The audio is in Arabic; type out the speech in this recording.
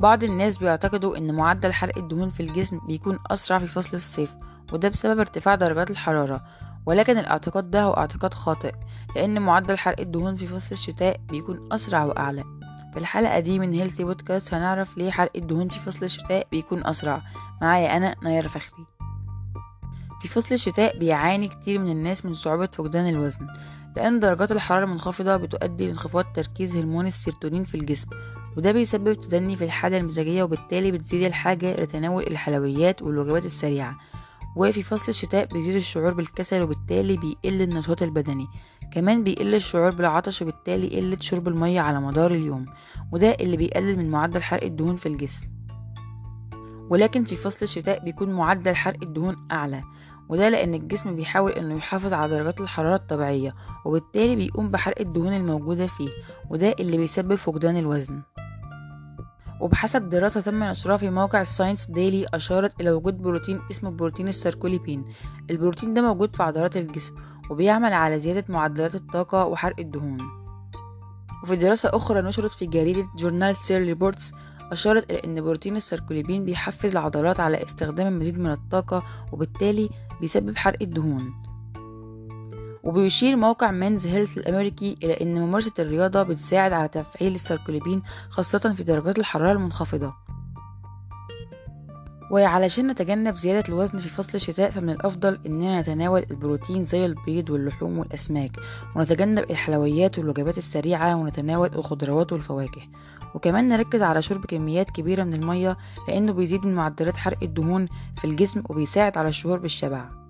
بعض الناس بيعتقدوا إن معدل حرق الدهون في الجسم بيكون أسرع في فصل الصيف وده بسبب ارتفاع درجات الحرارة. ولكن الاعتقاد ده هو اعتقاد خاطئ لأن معدل حرق الدهون في فصل الشتاء بيكون أسرع وأعلى. في الحلقة دي من healthy podcast هنعرف ليه حرق الدهون في فصل الشتاء بيكون أسرع. معايا أنا نير فخري. في فصل الشتاء بيعاني كتير من الناس من صعوبة فقدان الوزن لأن درجات الحرارة المنخفضة بتؤدي لانخفاض تركيز هرمون السيروتونين في الجسم. وده بيسبب تدني في الحالة المزاجية وبالتالي بتزيد الحاجة لتناول الحلويات والوجبات السريعة. وفي فصل الشتاء بيزيد الشعور بالكسل وبالتالي بيقل النشاط البدني. كمان بيقل الشعور بالعطش وبالتالي قلة شرب المية على مدار اليوم. وده اللي بيقلل من معدل حرق الدهون في الجسم. ولكن في فصل الشتاء بيكون معدل حرق الدهون أعلى. وده لأن الجسم بيحاول إنه يحافظ على درجات الحرارة الطبيعية وبالتالي بيقوم بحرق الدهون الموجودة فيه. وده اللي بيسبب فقدان الوزن. وبحسب دراسة تم نشرها في موقع ال Science Daily أشارت إلى وجود بروتين اسمه بروتين الساركوليبين البروتين ده موجود في عضلات الجسم وبيعمل على زيادة معدلات الطاقة وحرق الدهون. وفي دراسة أخرى نشرت في جريدة Journal Cell Reports أشارت إلى أن بروتين الساركوليبين بيحفز العضلات على استخدام المزيد من الطاقة وبالتالي بيسبب حرق الدهون. وبيشير موقع Men's Health الأمريكي إلى أن ممارسة الرياضة بتساعد على تفعيل الساركوليبين خاصة في درجات الحرارة المنخفضة. وعلشان نتجنب زيادة الوزن في فصل الشتاء فمن الأفضل إننا نتناول البروتين زي البيض واللحوم والأسماك ونتجنب الحلويات والوجبات السريعة ونتناول الخضروات والفواكه. وكمان نركز على شرب كميات كبيرة من المية لأنه بيزيد من معدلات حرق الدهون في الجسم وبيساعد على الشعور بالشبع